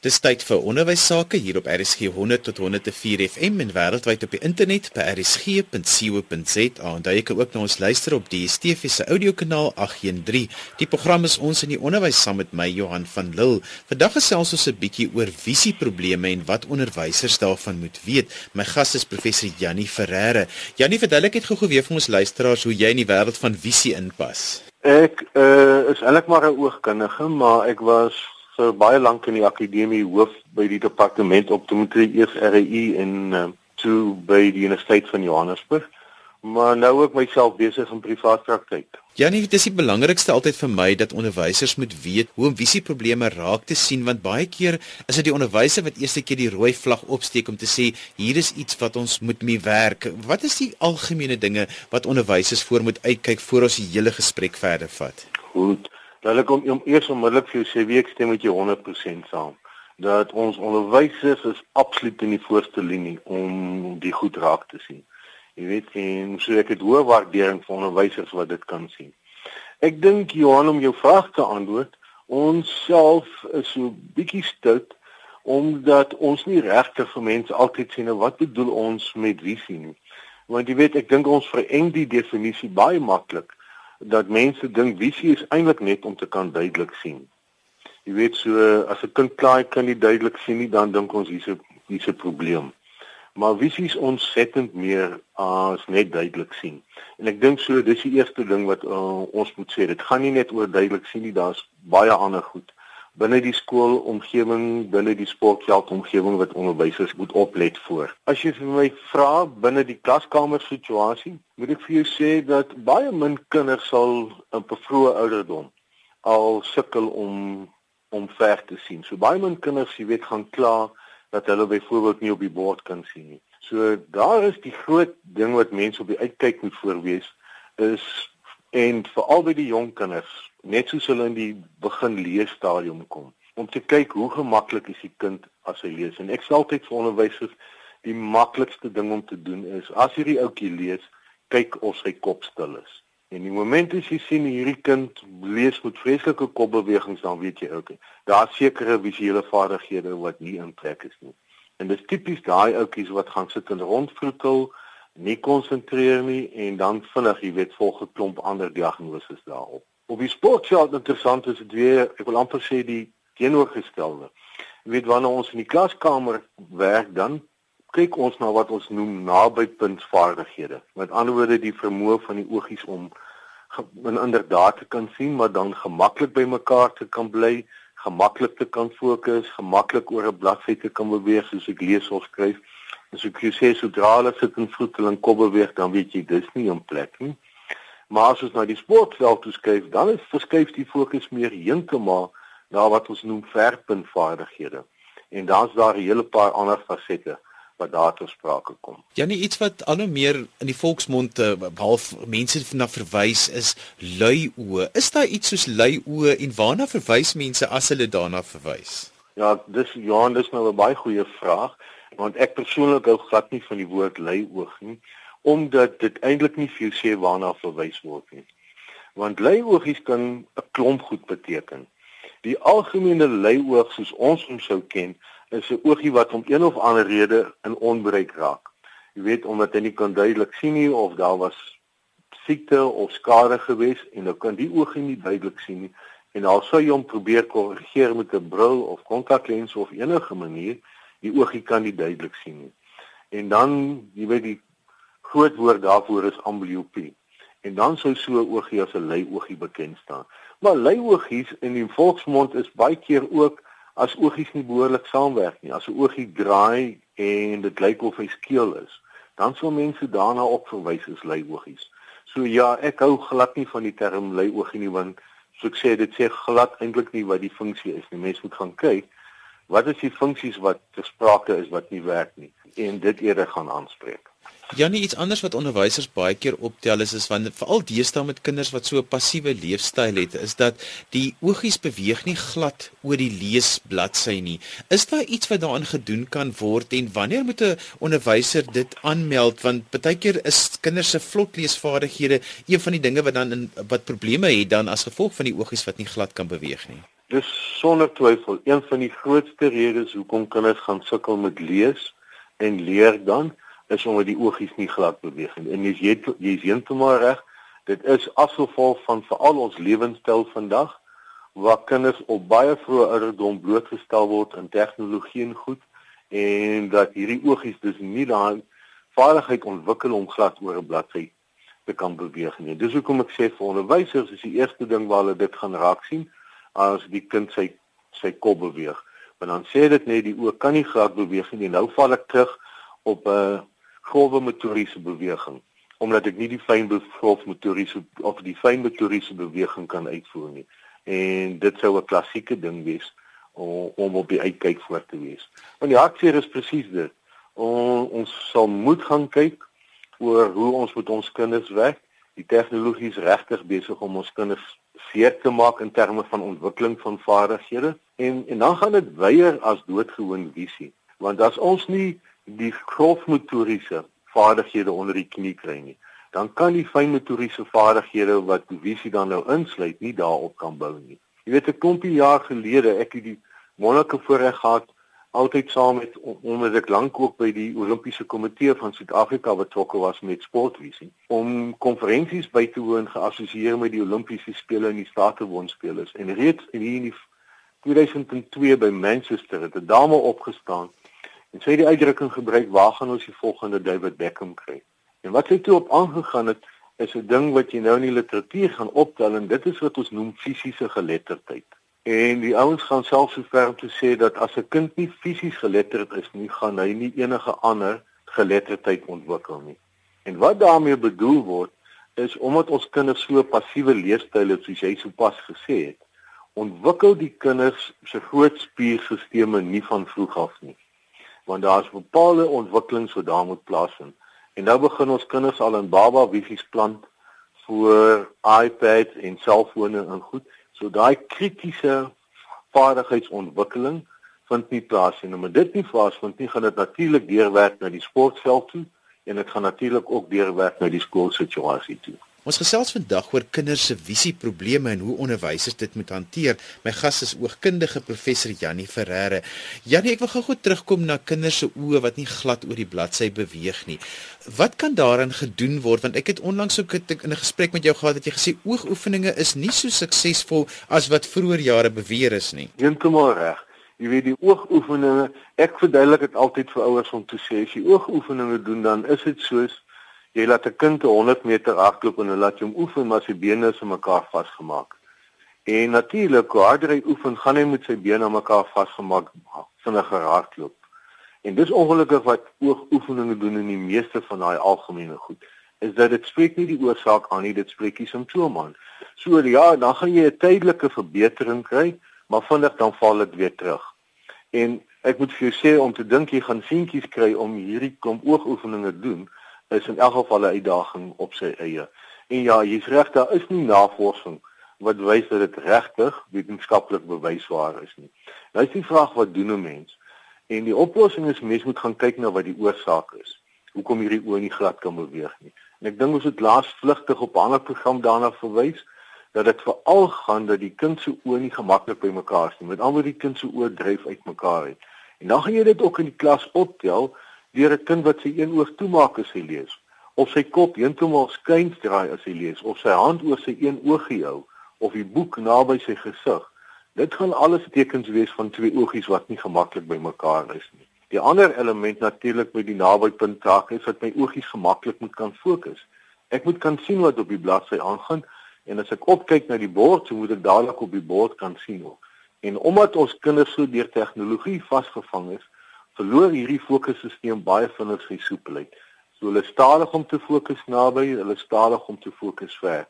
Dis tyd vir onderwys sake hier op RSG 100 tot 104 FM en wêreldwyd op die internet by rsg.co.za. En daar kan ook na ons luister op die DSTV se audiokanaal 813. Die program is ons in die onderwys saam met my Johan van Lille. Vandag gesels ons 'n bietjie oor visieprobleme en wat onderwysers daarvan moet weet. My gas is professor Jannie Ferreira. Jannie, verduidelik net gou-gou weer vir ons luisteraars hoe jy in die wêreld van visie inpas. Ek uh, is eintlik maar 'n oogkundige, maar ek was vir baie lank in die akademie hoof by die departement optometrie eers RI en uh, toe by die Universiteit van Johannesburg maar nou ook myself besig in privaat praktyk. Ja nee, dit is die belangrikste altyd vir my dat onderwysers moet weet hoe om visieprobleme raak te sien want baie keer is dit die onderwyser wat eerste keer die rooi vlag opsteek om te sê hier is iets wat ons moet mee werk. Wat is die algemene dinge wat onderwysers voor moet uitkyk voor ons die hele gesprek verder vat? Goed. Dat ek om, om eers onmiddellik vir jou sê wie ek stem met jou 100% saam dat ons onderwysers is absoluut in die voorste linie om die goed raak te sien. Jy weet en so ek het hoë waardering vir onderwysers wat dit kan sien. Ek dink Johan om jou vraag te antwoord, ons self is so bietjie stout omdat ons nie regtig vir mense altyd sien wat bedoel ons met visie nie. Want jy weet ek dink ons vereng die definisie baie maklik dat mense dink visie is eintlik net om te kan duidelik sien. Jy weet so as 'n kind klaar kan nie duidelik sien nie, dan dink ons hier's 'n hier's 'n probleem. Maar visie is ontsettend meer as net duidelik sien. En ek dink so dis die eerste ding wat uh, ons moet sê. Dit gaan nie net oor duidelik sien nie, daar's baie ander goed binne die skoolomgewing, binne die sportveldomgewing wat onderwysers moet oplet voor. As jy vir my vra binne die klaskamer situasie, moet ek vir jou sê dat baie min kinders sal op 'n vroeë ouderdom al sukkel om om ver te sien. So baie min kinders, jy weet, gaan kla dat hulle byvoorbeeld nie op die bord kan sien nie. So daar is die groot ding wat mense op die uitkyk moet voorwees is en veral by die jong kinders net soos hulle in die begin leesstadium kom om te kyk hoe gemaklik is die kind as hy lees. En ek sê altyd vir onderwysers die maklikste ding om te doen is as hierdie ouetjie lees kyk of sy kop stil is. En die oomblik as jy sien hierdie kind lees met vreeslike kopbewegings dan weet jy okay daar sekerre visuele vaardighede wat nie in plek is nie. En dit is tipies daai ouetjies wat gaan sit en rondvroetel nie konsentreer nie en dan vinnig jy weet volg 'n klomp ander diagnoses daarop Op die sportveld interessant is dit weer, ek wil amper sê die teenoorgestelde. Jy weet wanneer ons in die klaskamer werk dan kyk ons na wat ons noem nabypuntsvaardighede. Met ander woorde die vermoë van die oogies om in inderdaad te kan sien, maar dan gemaklik by mekaar te kan bly, gemaklik te kan fokus, gemaklik oor 'n bladsy te kan beweeg soos ek lees of skryf. As ek sê sodra hulle sit en voetel en kop beweeg, dan weet jy dis nie in plek nie. Maar as ons na die sportveld toe skuif, dan is verskuif die fokus meer heeltemal na wat ons noem verpuntvaardighede. En dan's daar 'n hele paar ander fasette wat daar tot sprake kom. Ja, nie iets wat al hoe meer in die volksmond uh, half mense na verwys is lui oë. Is daar iets soos lui oë en waarna verwys mense as hulle daarna verwys? Ja, dis Johan, dis nou 'n baie goeie vraag want ek persoonlik hou glad nie van die woord lui oog nie omdat dit eintlik nie jou sê waarna verwys word nie. Want leioogies kan 'n klomp goed beteken. Die algemene leioog soos ons hom sou ken, is 'n oogie wat om een of ander rede in onbereik raak. Jy weet omdat hy nie kan duidelik sien nie of daar was siekte of skade gewees en dan kan die oogie nie duidelik sien nie en al sou jy hom probeer korrigeer met 'n bril of kontaklens of enige manier, die oogie kan nie duidelik sien nie. En dan, jy weet die groot woord daarvoor is amblyopie. En dan sou so oogie as 'n leioogie bekend staan. Maar leioogies in die volksmond is baie keer ook as oogies nie behoorlik saamwerk nie. As 'n oogie draai en dit lyk of hy skeel is, dan sou mense daarna op verwys as leioogies. So ja, ek hou glad nie van die term leioogie nie want so ek sê dit sê glad eintlik nie wat die funksie is nie. Mense moet gaan kyk wat is die funksies wat gesprake is wat nie werk nie en dit eerder gaan aanspreek. Janie iets anders wat onderwysers baie keer optel is is want veral deesdae met kinders wat so 'n passiewe leefstyl het is dat die oogies beweeg nie glad oor die leesbladsy nie. Is daar iets wat daaraan gedoen kan word en wanneer moet 'n onderwyser dit aanmeld want baie keer is kinders se vlot leesvaardighede een van die dinge wat dan in wat probleme het dan as gevolg van die oogies wat nie glad kan beweeg nie. Dis sonder twyfel een van die grootste redes hoekom kinders gaan sukkel met lees en leer dan is omdat die oogies nie glad beweeg nie. En jy's jy's heeltemal reg. Dit is afgeval van veral ons lewenstyl vandag waar kinders op baie vroeë ouderdom blootgestel word aan tegnologie en goed en dat hierdie oogies dus nie daai vaardigheid ontwikkel om glad oor 'n bladsy te kan beweeg nie. Dis hoekom ek sê vir onderwysers is die eerste ding waar hulle dit gaan raak sien as die kind sy sy kop beweeg. Want dan sê dit net die oë kan nie glad beweeg nie. Nou val ek terug op 'n uh, grove motoriese beweging omdat ek nie die fyn bevolk motoriese of die fyn motoriese beweging kan uitvoer nie. En dit sou 'n klassieke ding wees om, om op die uitkyk voor te wees. Want die hartseer is presies dit. On, ons sal moet gaan kyk oor hoe ons met ons kinders werk. Die tegnologie is regtig besig om ons kinders seer te maak in terme van ontwikkeling van vaardighede en en dan gaan dit weier as doodgewoon visie. Want as ons nie die grofmotoriese vaardighede onder die knie kry nie, dan kan die fynmotoriese vaardighede wat visie dan nou insluit nie daarop kan bou nie. Jy weet 'n klompie jaar gelede ek het die wonderlike voorreg gehad altyd saam met omdat ek lank ook by die Olimpiese Komitee van Suid-Afrika betrokke was met sportvisie om konferensies by te woon geassosieer met die Olimpiese spele en die Statewonspelers en reeds in die 2002 by Manchester het 'n dame opgestaan En sy het die uitdrukking gebruik: "Waar gaan ons die volgende David Beckham kry?" En wat sy toe op aangegaan het, is 'n ding wat jy nou in die literatuur gaan optel en dit is wat ons noem fisiese geletterdheid. En die ouens gaan selfs so ver om te sê dat as 'n kind nie fisies geletterd is nie, gaan hy nie enige ander geletterdheid ontwikkel nie. En wat daarmee bedoel word, is omdat ons kinders so passiewe leerstyle het soos jy sopas gesê het, ontwikkel die kinders se groot spierstelsels nie van vroeg af nie want daar's bepaalde ontwikkelings wat daar moet plaasvind. En nou begin ons kinders al in baba wiefies plant vir iPads en selfone en goed. So daai kritiese vaardigheidsontwikkeling vind nie plaas nie. Nou, maar dit nie plaasvind nie, gaan dit natuurlik deurwerk na die sportveld toe en dit gaan natuurlik ook deurwerk na die skoolsituasie toe. Ons gesels vandag oor kinders se visieprobleme en hoe onderwysers dit moet hanteer. My gas is oogkundige professor Jannie Ferreira. Jannie, ek wil gou-gou terugkom na kinders se oë wat nie glad oor die bladsy beweeg nie. Wat kan daaraan gedoen word want ek het onlangs ook in 'n gesprek met jou gehad dat jy gesê oogoefeninge is nie so suksesvol as wat vroeër jare beweer is nie. Heeltemal reg. Jy weet die oogoefeninge, ek verduidelik dit altyd vir ouers om te sê as jy oogoefeninge doen dan is dit soos jy laat 'n kind 100 meter hardloop en hulle laat hom oefen maar sy bene is aan mekaar vasgemaak. En natuurlik, hoe harder hy oefen, gaan hy met sy bene aan mekaar vasgemaak vinniger hardloop. En dis ongelukkig wat oogoefeninge doen in die meeste van daai algemene goed is dat dit spreek nie die oorsaak aan nie, dit spreek die simptoom aan. So ja, dan gaan jy 'n tydelike verbetering kry, maar vinnig dan val dit weer terug. En ek moet vir jou sê om te dink jy gaan seentjies kry om hierdie klomp oogoefeninge doen, is in elk geval 'n uitdaging op sy eie. En ja, jy's reg, daar is nie navorsing wat wys dat dit regtig wetenskaplik bewysbaar is nie. Nou is die vraag wat doen 'n mens? En die oplossing is mens moet gaan kyk na wat die oorsaak is. Hoekom hierdie oë nie glad kan beweeg nie. En ek dink ons het laas vlugtig op 'n ander program daarna verwys dat dit veral gaan dat die kind se oë nie gemaklik by mekaar is nie. Met ander die kind se oë dryf uitmekaar uit. En dan gaan jy dit ook in die klas optel deur 'n kind wat sy een oog toemaak as hy lees of sy kop heeltemal skuins draai as hy lees of sy hand oor sy een oogie hou of die boek naby sy gesig dit gaan alles tekens wees van twee oogies wat nie gemaklik by mekaar is nie. Die ander element natuurlik by die nabypunt taak is dat my oogies gemaklik moet kan fokus. Ek moet kan sien wat op die bladsy aangaan en as ek opkyk na die bord so moet ek dadelik op die bord kan sien ook. En omdat ons kinders so deur tegnologie vasgevang is verloor hierdie fokusstelsel baie vinnig sy soepelheid. So hulle stadig om te fokus naby, hulle stadig om te fokus ver.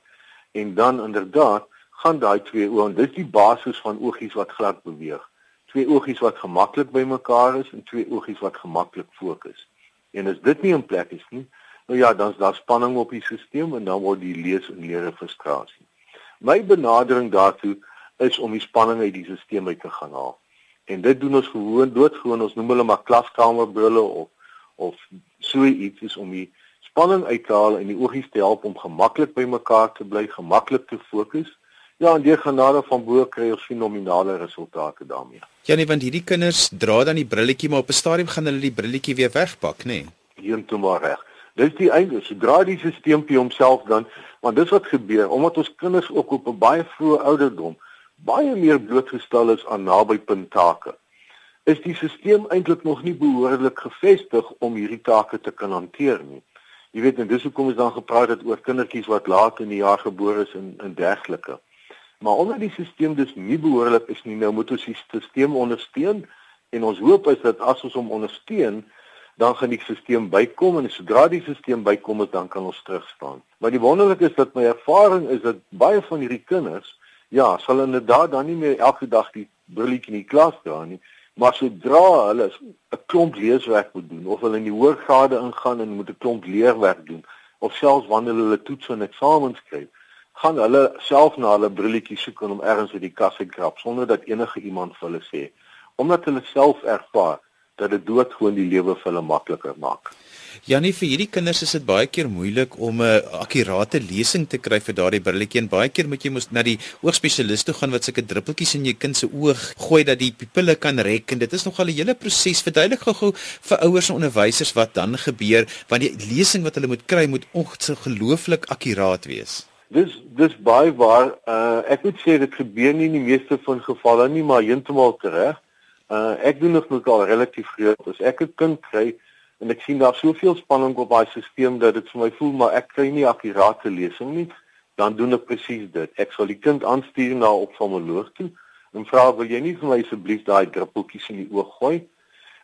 En dan inderdaad gaan daai twee oë en dis die basis van oogies wat glad beweeg. Twee oogies wat gemaklik by mekaar is en twee oogies wat gemaklik fokus. En as dit nie in plek is nie, nou ja, dan's daar spanning op die stelsel en dan word die lees en leer frustrasie. My benadering daartoe is om die spanning uit die stelsel uit te gaan haal. En dit doen ons gewoon doodgewoon ons noem hulle maar klaskamerbrille of of so iets is om die spanning uit te haal en die oogies te help om gemaklik by mekaar te bly, gemaklik te fokus Ja, en deur genade van bo kry ons fenominale resultate daarmee. Ja nee, want hierdie kinders dra dan die brilletjie maar op 'n stadium gaan hulle die brilletjie weer wegpak, nê? Nee. Heeltemal maar reg. Dis die einde. Sodra die stelsel homself dan, want dis wat gebeur omdat ons kinders ook op 'n baie vroeë ouderdom baie meer blootgestel is aan nabypunt take. Is die stelsel eintlik nog nie behoorlik gevestig om hierdie take te kan hanteer nie. Jy weet en dis hoekom ons dan gepraat het oor kindertjies wat laat in die jaar gebore is en en dergelike. Maar omdat die stelsel dus nie behoorlik is nie, nou moet ons die stelsel ondersteun en ons hoop is dat as ons hom ondersteun, dan gaan die stelsel bykom en sodra die stelsel bykom, dan kan ons terugstaan. Maar die wonderlike is dat my ervaring is dat baie van hierdie kinders ja, sal inderdaad dan nie meer elke dag die brilletjie in die klas dra nie, maar sodra hulle 'n klomp leeswerk moet doen of hulle in die hoërgrade ingaan en moet 'n klomp leerwerk doen of selfs wanneer hulle toets en eksamens skryf, gaan hulle self na hulle brilletjie soek en hom ergens uit die kas uitkrap sonder dat enige iemand vir hulle sê, omdat hulle self ervaar dat dit doodgewoon die lewe vir hulle makliker maak. Janie vir hierdie kinders is dit baie keer moeilik om 'n akkurate lesing te kry vir daardie brilletjie en baie keer moet jy mos na die oogspesialis toe gaan wat sulke druppeltjies in jou kind se oog gooi dat die pupille kan rek en dit is nogal 'n hele proses verduidelik gou-gou vir ouers en onderwysers wat dan gebeur want die lesing wat hulle moet kry moet ongelooflik akkuraat wees. Dis dis baie waar uh, ek moet sê dit gebeur nie in die meeste van gevalle nie maar heeltemal reg. Uh ek doen nog nog al relatief groot. As ek 'n kind kry en ek sien daar soveel spanning op daai stelsel dat dit vir my voel maar ek kry nie akkurate lesing nie, dan doen ek presies dit. Ek sal die kind aanstuur na 'n oftalmoloog toe en vra wil jy nie vir my asseblief daai druppeltjies in die oog gooi?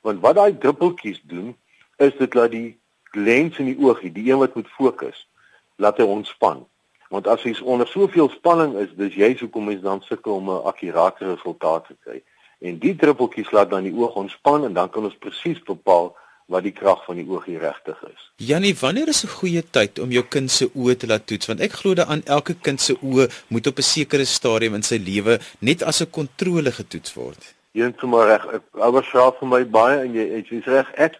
Want wat daai druppeltjies doen is dit laat die lens in die oog, die een wat moet fokus, laat hy ontspan. Want as jy onder soveel spanning is, dis jy hoekom mens dan sukkel om 'n akkurate resultaat te kry en die druppeltjies laat dan die oog ontspan en dan kan ons presies bepaal wat die krag van die oog hier regtig is. Janie, wanneer is 'n goeie tyd om jou kind se oë te laat toets? Want ek glo dat aan elke kind se oë moet op 'n sekere stadium in sy lewe net as 'n kontrole getoets word. Heeltemal reg. Ouers vra vir my baie en jy jy's reg. Ek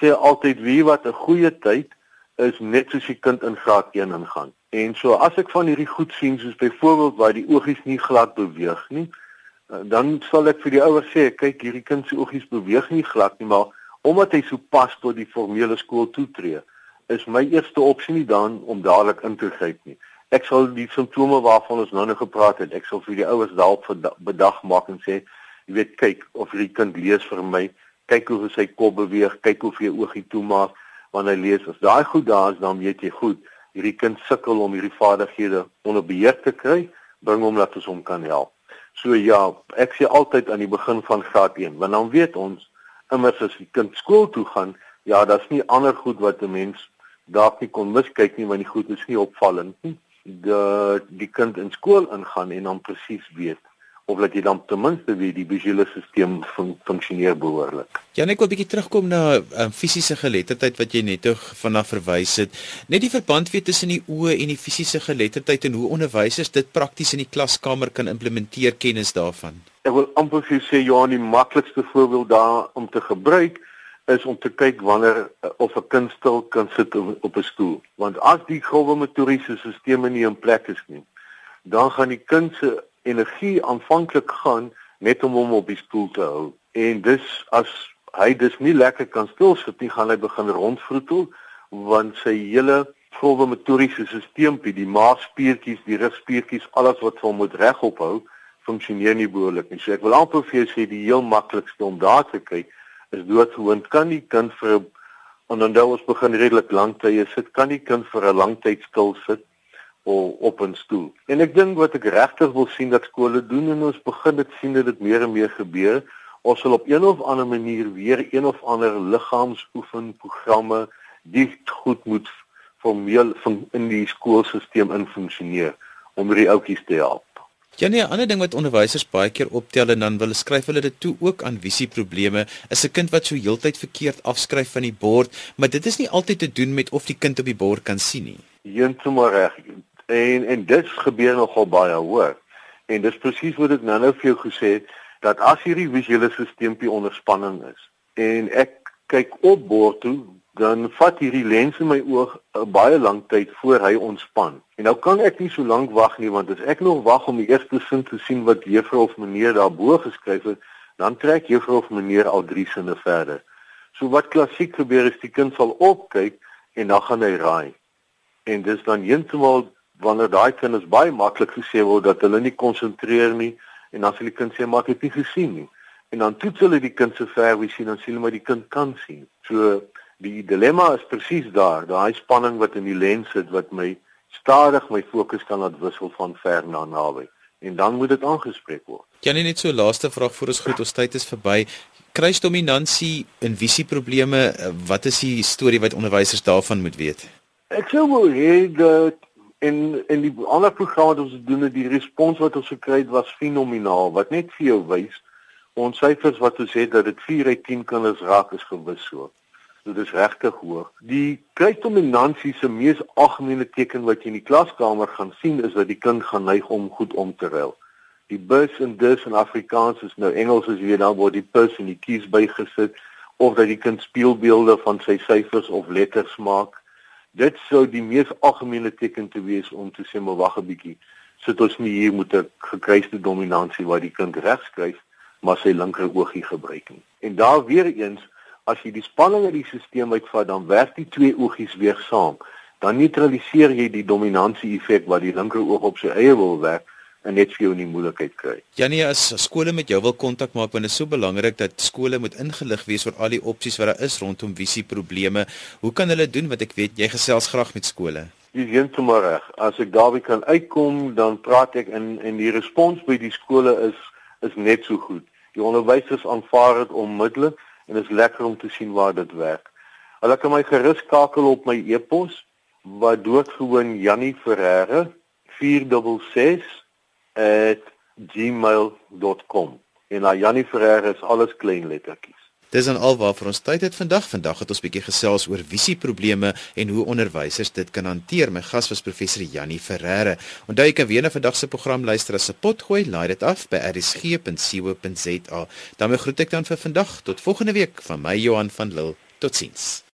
sê altyd wie wat 'n goeie tyd is net soos die kind in graad 1 ingaan. En so as ek van hierdie goed sien soos byvoorbeeld waar die oogies nie glad beweeg nie, Eh, dan sal ek vir die ouers sê, kyk hierdie kind se oogies beweeg nie glad nie, maar omdat hy so pas tot die formele skool toetree, is my eerste opsie nie dan om dadelik in te gryp nie. Ek sal die simptome waarvan ons nou nog gepraat het, ek sal vir die ouers daarop bedag maak en sê, jy weet, kyk of hierdie kind lees vir my, kyk hoe sy kop beweeg, kyk hoe hy oogie toemaak wanneer hy lees. As daai goed daar is, dan weet jy goed, hierdie kind sukkel om hierdie vaardighede onder beheer te kry, bring hom laat ons hom kan help. So ja, ek sê altyd aan die begin van graad 1, want dan weet ons immers as die kind skool toe gaan, ja, daar's nie ander goed wat 'n mens dalk nie kon miskyk nie want die goed is nie opvallend nie. Die die kind in skool ingaan en dan presies weet of dat jy dan ten minste weet die visuele stelsel fun funksioneer behoorlik. Ja, net 'n bietjie terugkom na um, fisiese geletterdheid wat jy net oog vanaf verwys het. Net die verband weet tussen die oë en die fisiese geletterdheid en hoe onderwysers dit prakties in die klaskamer kan implementeer kennis daarvan. Ek wil amper vir sê ja, die maklikste voorbeeld daar om te gebruik is om te kyk wanneer uh, of 'n kind stil kan sit op 'n stoel. Want as die grove motoriese stelsels nie in plek is nie, dan gaan die kind se energie aanvanklik gaan net om hom op die stoel te hou. En dis as hy dis nie lekker kan stil sit nie, gaan hy begin rondvroetel want sy hele grove motoriese stelsel, die maagspiertjies, die rugspiertjies, alles wat hom moet regop hou, funksioneer nie behoorlik nie. So ek wil amper vir jou sê die heel maklikste om daar te kyk is doodgewoon kan die kind vir en dan ons begin redelik lank tye sit, kan die kind vir 'n lang tyd stil sit op 'n stoel. En ek dink wat ek regtig wil sien dat skole doen en ons begin dit sien dat dit meer en meer gebeur, ons sal op een of ander manier weer een of ander liggaamsoefenprogramme die goed moet formeel van in die skoolstelsel in funksioneer om die ouppies te help. Ja nee, 'n ander ding wat onderwysers baie keer optel en dan wil skryf hulle dit toe ook aan visieprobleme, is 'n kind wat so heeltyd verkeerd afskryf van die bord, maar dit is nie altyd te doen met of die kind op die bord kan sien nie. Heeltemal reg. En en dit gebeur nogal baie hoor. En dis presies wat ek nou-nou vir jou gesê het dat as hierdie visuele stelsel onder spanning is en ek kyk op bord toe dan vat hierdie lens in my oog 'n baie lang tyd voor hy ontspan. En nou kan ek nie so lank wag nie want as ek nog wag om die eerste sin te sien wat juffrou of meneer daarbo geskryf het, dan trek juffrou of meneer al drie sinne verder. So wat klassiek gebeur is die kind sal opkyk en dan gaan hy raai. En dis dan heeltemal wanneer daai kinders baie maklik gesê word dat hulle nie konsentreer nie en dan sê die kind sê maar ek het nie gesien nie. En dan toets hulle die kind so ver wie sien dan sien hulle maar die kind kan sien. So die dilemma is presies daar, daai spanning wat in die lens sit wat my stadig my fokus kan laat wissel van ver na naby en dan moet dit aangespreek word. Kan jy net so laaste vraag voor ons groet ons tyd is verby. Kruisdominansie en visieprobleme, wat is die storie wat onderwysers daarvan moet weet? Ek sou wou hê dat en en die ander programme wat ons doen het die respons wat ons gekry het was fenomenaal wat net vir jou wys ons syfers wat ons het dat dit 4 uit 10 kinders raak is gewis so. So dis regtig hoog. Die kruisdominansie se mees algemene teken wat jy in die klaskamer gaan sien is dat die kind gaan neig om goed om te ruil. Die bus en dus in Afrikaans is nou Engels as jy dan word die bus en die kies bygesit of dat die kind speelbeelde van sy syfers of letters maak dit sou die mees algemene teken te wees om te sê maar wag 'n bietjie. Sit ons nie hier met 'n gekruiste dominansie waar die kind reg skryf maar sy linker oogie gebruik nie. En daar weer eens as jy die spanning uit die stelsel uitvat dan werk die twee oogies weer saam. Dan neutraliseer jy die dominansie effek wat die linker oog op sy eie wil werk en net vir jou in die moeilikheid kry. Janie, as skole met jou wil kontak maak, want dit is so belangrik dat skole moet ingelig wees oor al die opsies wat daar is rondom visie probleme. Hoe kan hulle doen wat ek weet jy gesels graag met skole? Jy sien sommer reg. As ek daarby kan uitkom, dan praat ek en en die respons by die skole is is net so goed. Die onderwysers aanvaar dit onmiddellik en dit is lekker om te sien waar dit werk. Hulle kan my gerus skakel op my e-pos wat doodgewoon Jannie Ferreira 466 @gmail.com. En na Janie Ferreira is alles klein lettertjies. Dis dan alwaar vir ons tyd het vandag. Vandag het ons bietjie gesels oor visieprobleme en hoe onderwysers dit kan hanteer. My gas was professor Janie Ferreira. Onthou jy kan weer na vandag se program luister as 'n potgooi. Laai dit af by rsg.co.za. daarmee groet ek dan vir vandag. Tot volgende week van my Johan van Lille. Totsiens.